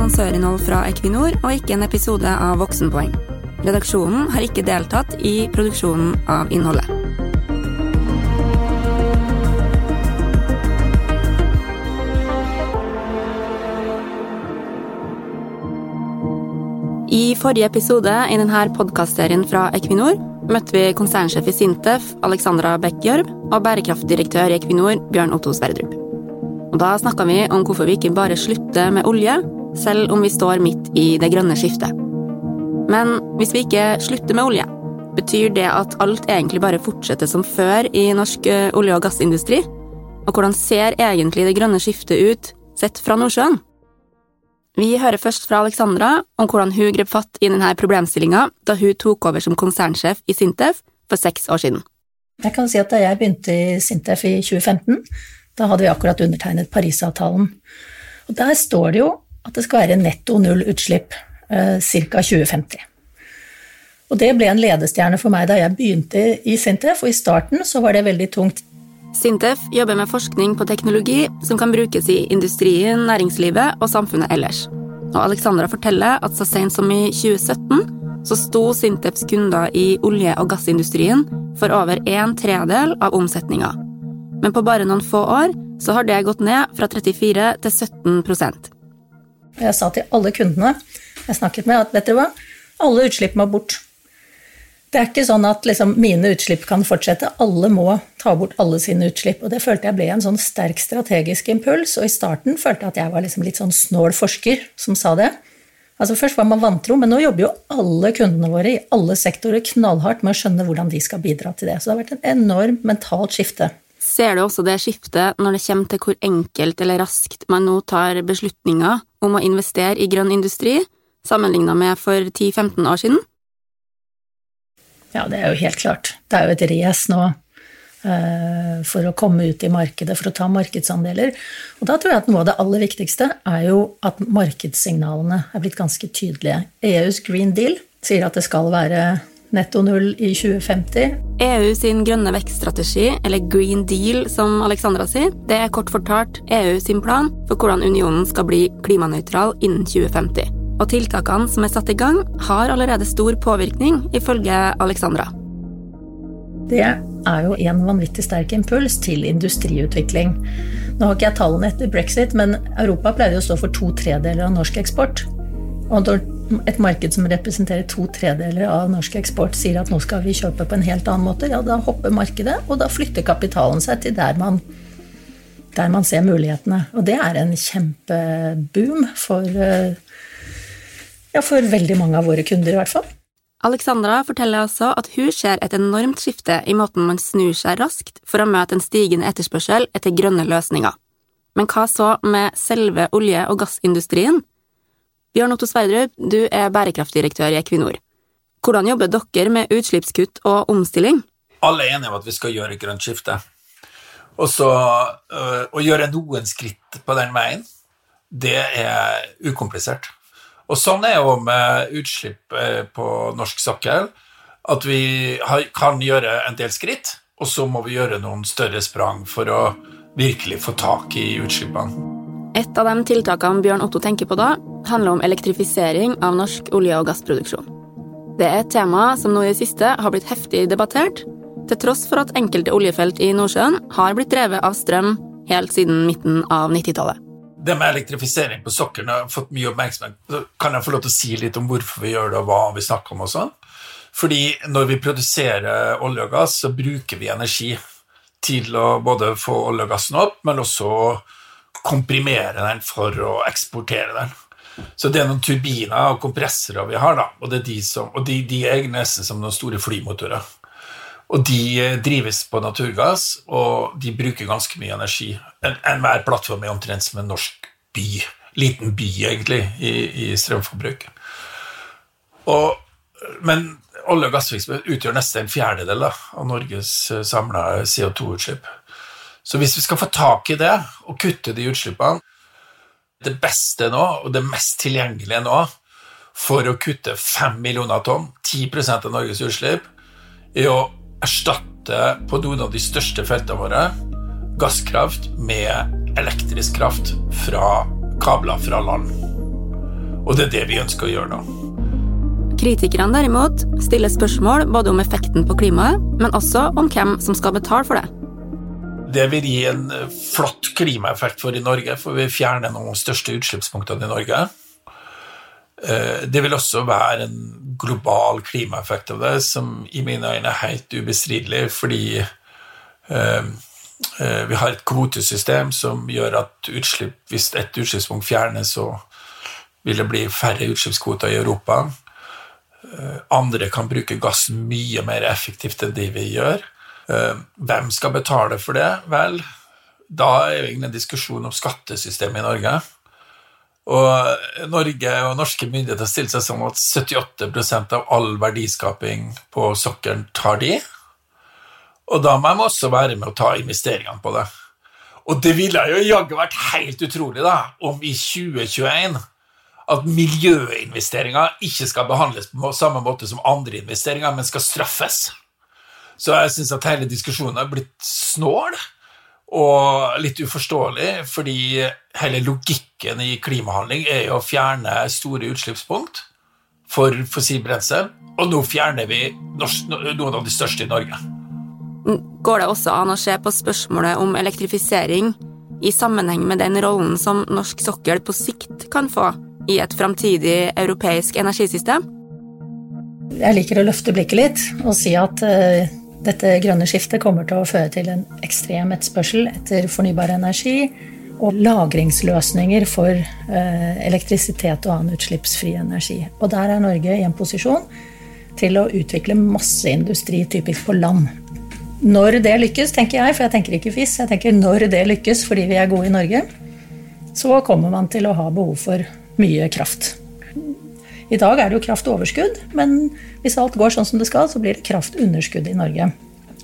annonsørinnhold fra Equinor og ikke en episode av Voksenpoeng. Redaksjonen har ikke deltatt i produksjonen av innholdet. I forrige episode i denne podkastserien fra Equinor møtte vi konsernsjef i Sintef, Alexandra Beck-Gjørv, og bærekraftdirektør i Equinor, Bjørn Otto Sverdrup. Og Da snakka vi om hvorfor vi ikke bare slutter med olje, selv om vi står midt i det grønne skiftet. Men hvis vi ikke slutter med olje, betyr det at alt egentlig bare fortsetter som før i norsk eh, olje- og gassindustri? Og hvordan ser egentlig det grønne skiftet ut sett fra Nordsjøen? Vi hører først fra Alexandra om hvordan hun grep fatt i denne problemstillinga da hun tok over som konsernsjef i Sintef for seks år siden. Jeg kan si at Da jeg begynte i Sintef i 2015, da hadde vi akkurat undertegnet Parisavtalen. Og Der står det jo at det skal være netto null utslipp eh, ca. 2050. Og Det ble en ledestjerne for meg da jeg begynte i Sintef, og i starten så var det veldig tungt. Sintef jobber med forskning på teknologi som kan brukes i industrien, næringslivet og samfunnet ellers. Og Alexandra forteller at så sent som i 2017 så sto Sintefs kunder i olje- og gassindustrien for over en tredel av omsetninga. Men på bare noen få år så har det gått ned fra 34 til 17 Jeg sa til alle kundene jeg snakket med, at vet dere hva, alle utslipp må bort. Det er ikke sånn at liksom, mine utslipp kan fortsette. Alle må ta bort alle sine utslipp. Og det følte jeg ble en sånn sterk strategisk impuls. Og i starten følte jeg at jeg var liksom litt sånn snål forsker som sa det. Altså Først var man vantro, men nå jobber jo alle kundene våre i alle sektorer knallhardt med å skjønne hvordan de skal bidra til det. Så det har vært en enormt mentalt skifte. Ser du også det skiftet når det kommer til hvor enkelt eller raskt man nå tar beslutninger om å investere i grønn industri, sammenligna med for 10-15 år siden? Ja, det er jo helt klart. Det er jo et race nå eh, for å komme ut i markedet, for å ta markedsandeler. Og da tror jeg at noe av det aller viktigste er jo at markedssignalene er blitt ganske tydelige. EUs Green Deal sier at det skal være netto null i 2050. EU sin grønne vekststrategi, eller Green Deal som Alexandra sier, det er kort fortalt EU sin plan for hvordan unionen skal bli klimanøytral innen 2050. Og tiltakene som er satt i gang, har allerede stor påvirkning, ifølge Alexandra. Det er jo en vanvittig sterk impuls til industriutvikling. Nå har ikke jeg tallene etter brexit, men Europa pleide å stå for to tredeler av norsk eksport. Og når et marked som representerer to tredeler av norsk eksport, sier at nå skal vi kjøpe på en helt annen måte, ja, da hopper markedet, og da flytter kapitalen seg til der man, der man ser mulighetene. Og det er en kjempeboom for uh, ja, for veldig mange av våre kunder, i hvert fall. Alexandra forteller også at hun ser et enormt skifte i måten man snur seg raskt for å møte en stigende etterspørsel etter grønne løsninger. Men hva så med selve olje- og gassindustrien? Bjørn Otto Sverdrup, du er bærekraftdirektør i Equinor. Hvordan jobber dere med utslippskutt og omstilling? Alle er enige om at vi skal gjøre et grønt skifte. Og så øh, å gjøre noen skritt på den veien, det er ukomplisert. Og sånn er jo med utslipp eh, på norsk sokkel, at vi kan gjøre en del skritt, og så må vi gjøre noen større sprang for å virkelig få tak i utslippene. Et av de tiltakene Bjørn Otto tenker på da, handler om elektrifisering av norsk olje- og gassproduksjon. Det er et tema som nå i det siste har blitt heftig debattert, til tross for at enkelte oljefelt i Nordsjøen har blitt drevet av strøm helt siden midten av 90-tallet det med elektrifisering på sokkelen har fått mye oppmerksomhet. Kan jeg få lov til å si litt om hvorfor vi gjør det, og hva vi snakker om også? Fordi når vi produserer olje og gass, så bruker vi energi til å både få olje og gassen opp, men også komprimere den for å eksportere den. Så det er noen turbiner og kompressorer vi har, da, og, de, som, og de, de er nesten som noen store flymotorer. Og de eh, drives på naturgass, og de bruker ganske mye energi. Enhver en plattform er omtrent som en norsk by. Liten by, egentlig, i, i strømforbruk. Og, men olje- og gassvirksomhet utgjør nesten en fjerdedel av Norges eh, samla CO2-utslipp. Så hvis vi skal få tak i det og kutte de utslippene Det beste nå, og det mest tilgjengelige nå, for å kutte 5 millioner tonn, 10% av Norges utslipp, er å erstatte på noen av de største feltene våre gasskraft med elektrisk kraft fra kabler fra land. Og det er det vi ønsker å gjøre nå. Kritikerne derimot stiller spørsmål både om effekten på klimaet, men også om hvem som skal betale for det. Det vil gi en flott klimaeffekt for i Norge, for vi fjerner noen av de største utslippspunktene i Norge. Eh, det vil også være en global klimaeffekt av det, som i mine øyne er helt ubestridelig, fordi eh, eh, vi har et kvotesystem som gjør at utslipp, hvis et utslippspunkt fjernes, så vil det bli færre utslippskvoter i Europa. Andre kan bruke gassen mye mer effektivt enn det vi gjør. Hvem skal betale for det? Vel, da er jo en diskusjon om skattesystemet i Norge. Og Norge og norske myndigheter stilt seg sånn at 78% av all verdiskaping på sokkelen tar de. Og da må de også være med å ta investeringene på det. Og det ville jo jaggu vært helt utrolig da, om i 2021 at miljøinvesteringer ikke skal behandles på samme måte som andre investeringer, men skal straffes. Så jeg syns at hele diskusjonen er blitt snål og litt uforståelig, fordi hele logikken i klimahandling er jo å fjerne store utslippspunkt for fossil brensel, og nå fjerner vi noen av de største i Norge. Går det også an å se på spørsmålet om elektrifisering i sammenheng med den rollen som norsk sokkel på sikt kan få i et framtidig europeisk energisystem? Jeg liker å løfte blikket litt og si at uh, dette grønne skiftet kommer til å føre til en ekstrem etterspørsel etter fornybar energi og lagringsløsninger for uh, elektrisitet og annen utslippsfri energi. Og der er Norge i en posisjon til å utvikle masse industri, typisk på land. Når det lykkes, tenker jeg, for jeg tenker ikke fiss, jeg tenker når det lykkes fordi vi er gode i Norge, så kommer man til å ha behov for mye kraft. I dag er det jo kraftoverskudd, men hvis alt går sånn som det skal, så blir det kraftunderskudd i Norge.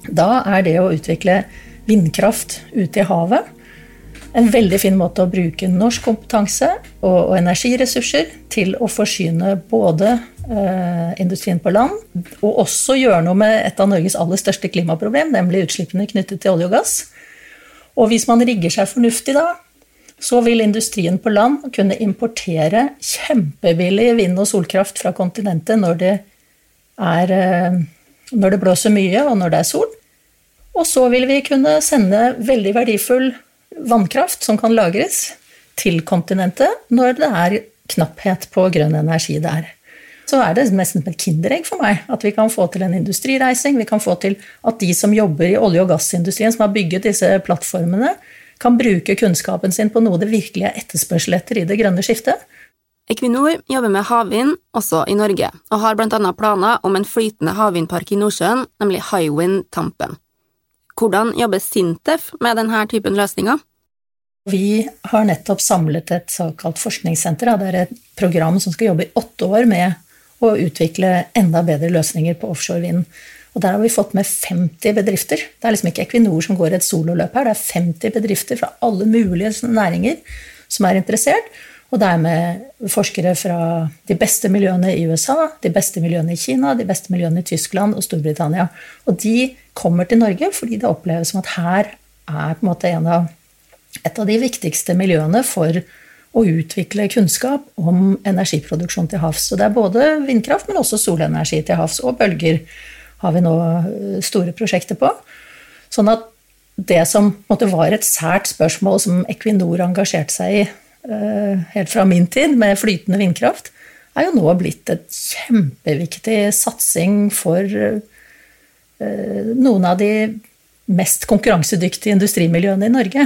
Da er det å utvikle vindkraft ute i havet en veldig fin måte å bruke norsk kompetanse og, energiressurser til å forsyne både eh, industrien på land, og også gjøre noe med et av Norges aller største klimaproblem, nemlig utslippene knyttet til olje og gass. Og hvis man rigger seg fornuftig da, så vil industrien på land kunne importere kjempebillig vind- og solkraft fra kontinentet når det, er, eh, når det blåser mye, og når det er sol. Og så vil vi kunne sende veldig verdifull vannkraft som kan lagres, til kontinentet når det er knapphet på grønn energi der. Så er det nesten et kinderegg for meg at vi kan få til en industrireising. Vi kan få til at de som jobber i olje- og gassindustrien, som har bygget disse plattformene, kan bruke kunnskapen sin på noe det virkelig er etterspørsel etter i det grønne skiftet. Equinor jobber med havvind også i Norge, og har blant annet planer om en flytende havvindpark i Nordsjøen, nemlig Hywind Tampen. Hvordan jobber Sintef med denne typen løsninger? Vi har nettopp samlet et såkalt forskningssenter. Det er et program som skal jobbe i åtte år med å utvikle enda bedre løsninger på offshore vind. Og der har vi fått med 50 bedrifter. Det er liksom ikke Equinor som går et sololøp her, det er 50 bedrifter fra alle mulige næringer som er interessert. Og det er med forskere fra de beste miljøene i USA, de beste miljøene i Kina, de beste miljøene i Tyskland og Storbritannia. Og de kommer til Norge fordi det oppleves som at her er på en måte en av, et av de viktigste miljøene for å utvikle kunnskap om energiproduksjon til havs. Så det er både vindkraft, men også solenergi til havs og bølger har vi nå eh, store prosjekter på. Sånn at det som måtte var et sært spørsmål som Equinor engasjerte seg i eh, helt fra min tid, med flytende vindkraft, er jo nå blitt et kjempeviktig satsing for eh, noen av de mest konkurransedyktige industrimiljøene i Norge.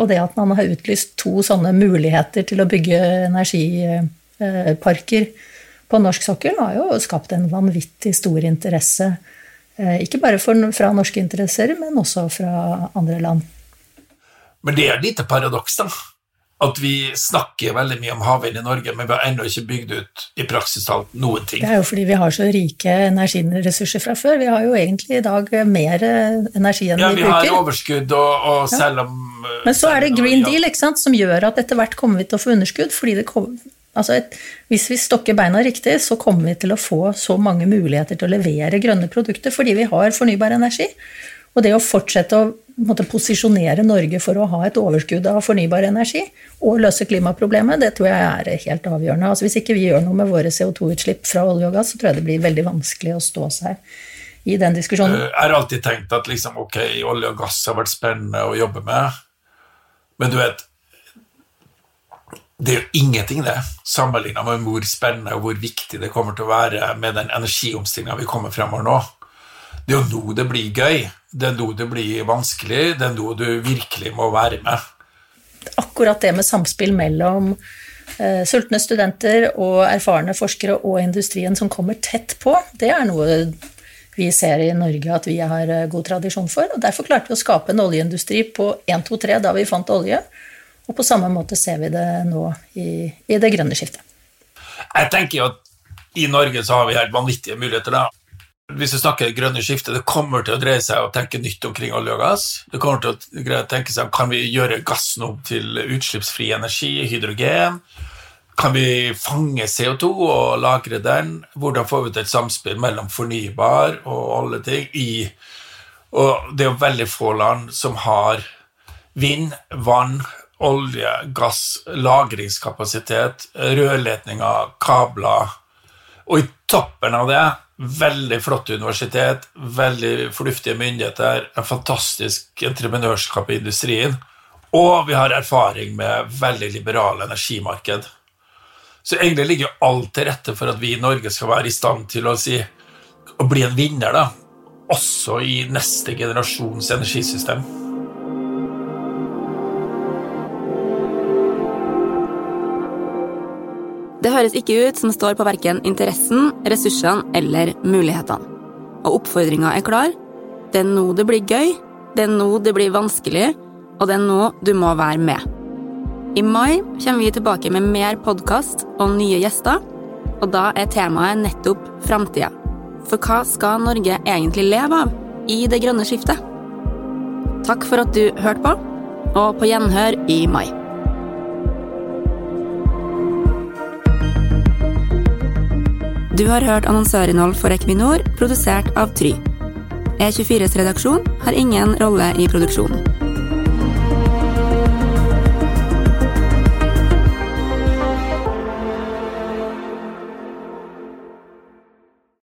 Og det at man har utlyst to sånne muligheter til å bygge energiparker på norsk sokkel, har jo skapt en vanvittig stor interesse ikke bare fra norske interesser, men også fra andre land. Men det er et lite paradoks, da. At vi snakker veldig mye om havvind i Norge, men vi har ennå ikke bygd ut i praksis talt noen ting. Det er jo fordi vi har så rike energiressurser fra før. Vi har jo egentlig i dag mer energi enn ja, vi, bruker. Ja, vi har overskudd, og, og ja. selv om Men så er det Green Deal ikke sant, som gjør at etter hvert kommer vi til å få underskudd, fordi det kommer Altså et, hvis vi stokker beina riktig, så kommer vi til å få så mange muligheter til å levere grønne produkter fordi vi har fornybar energi. Og det å fortsette å måtte posisjonere Norge for å ha et overskudd av fornybar energi og løse klimaproblemet, det tror jeg er helt avgjørende. Altså hvis ikke vi gjør noe med våre CO2-utslipp fra olje og gass, så tror jeg det blir veldig vanskelig å stå seg i den diskusjonen. Jeg har alltid tenkt at liksom, ok, olje og gass har vært spennende å jobbe med, men du vet det er jo ingenting, det, sammenligna med hvor spennende og hvor viktig det kommer til å være med den energiomstillinga vi kommer fremover nå. Det er jo nå det blir gøy. Det er nå det blir vanskelig. Det er nå du virkelig må være med. Akkurat det med samspill mellom eh, sultne studenter og erfarne forskere og industrien som kommer tett på, det er noe vi ser i Norge at vi har eh, god tradisjon for. og Derfor klarte vi å skape en oljeindustri på 1, 2, 3 da vi fant olje. Og på samme måte ser vi det nå i, i det grønne skiftet. Jeg tenker jo at i Norge så har vi helt vanvittige muligheter. da. Hvis du snakker grønne skiftet, det kommer til å dreie seg å tenke nytt omkring olje og gass. Det kommer til å tenke seg kan vi gjøre gassen om til utslippsfri energi, hydrogen. Kan vi fange CO2 og lagre den? Hvordan får vi til et samspill mellom fornybar og alle ting i Og det er jo veldig få land som har vind, vann olje, gass, lagringskapasitet, rørledninger, kabler. Og i toppen av det veldig flott universitet, veldig fornuftige myndigheter, en fantastisk entreprenørskap i industrien, og vi har erfaring med veldig liberale energimarked. Så egentlig ligger alt til rette for at vi i Norge skal være i stand til å, si, å bli en vinner, da, også i neste generasjons energisystem. Det høres ikke ut som står på verken interessen, ressursene eller mulighetene. Og oppfordringa er klar. Det er nå det blir gøy, det er nå det blir vanskelig, og det er nå du må være med. I mai kommer vi tilbake med mer podkast og nye gjester, og da er temaet nettopp framtida. For hva skal Norge egentlig leve av i det grønne skiftet? Takk for at du hørte på, og på gjenhør i mai. Du har hørt annonsørinnhold for Equinor, produsert av Try. E24s redaksjon har ingen rolle i produksjonen.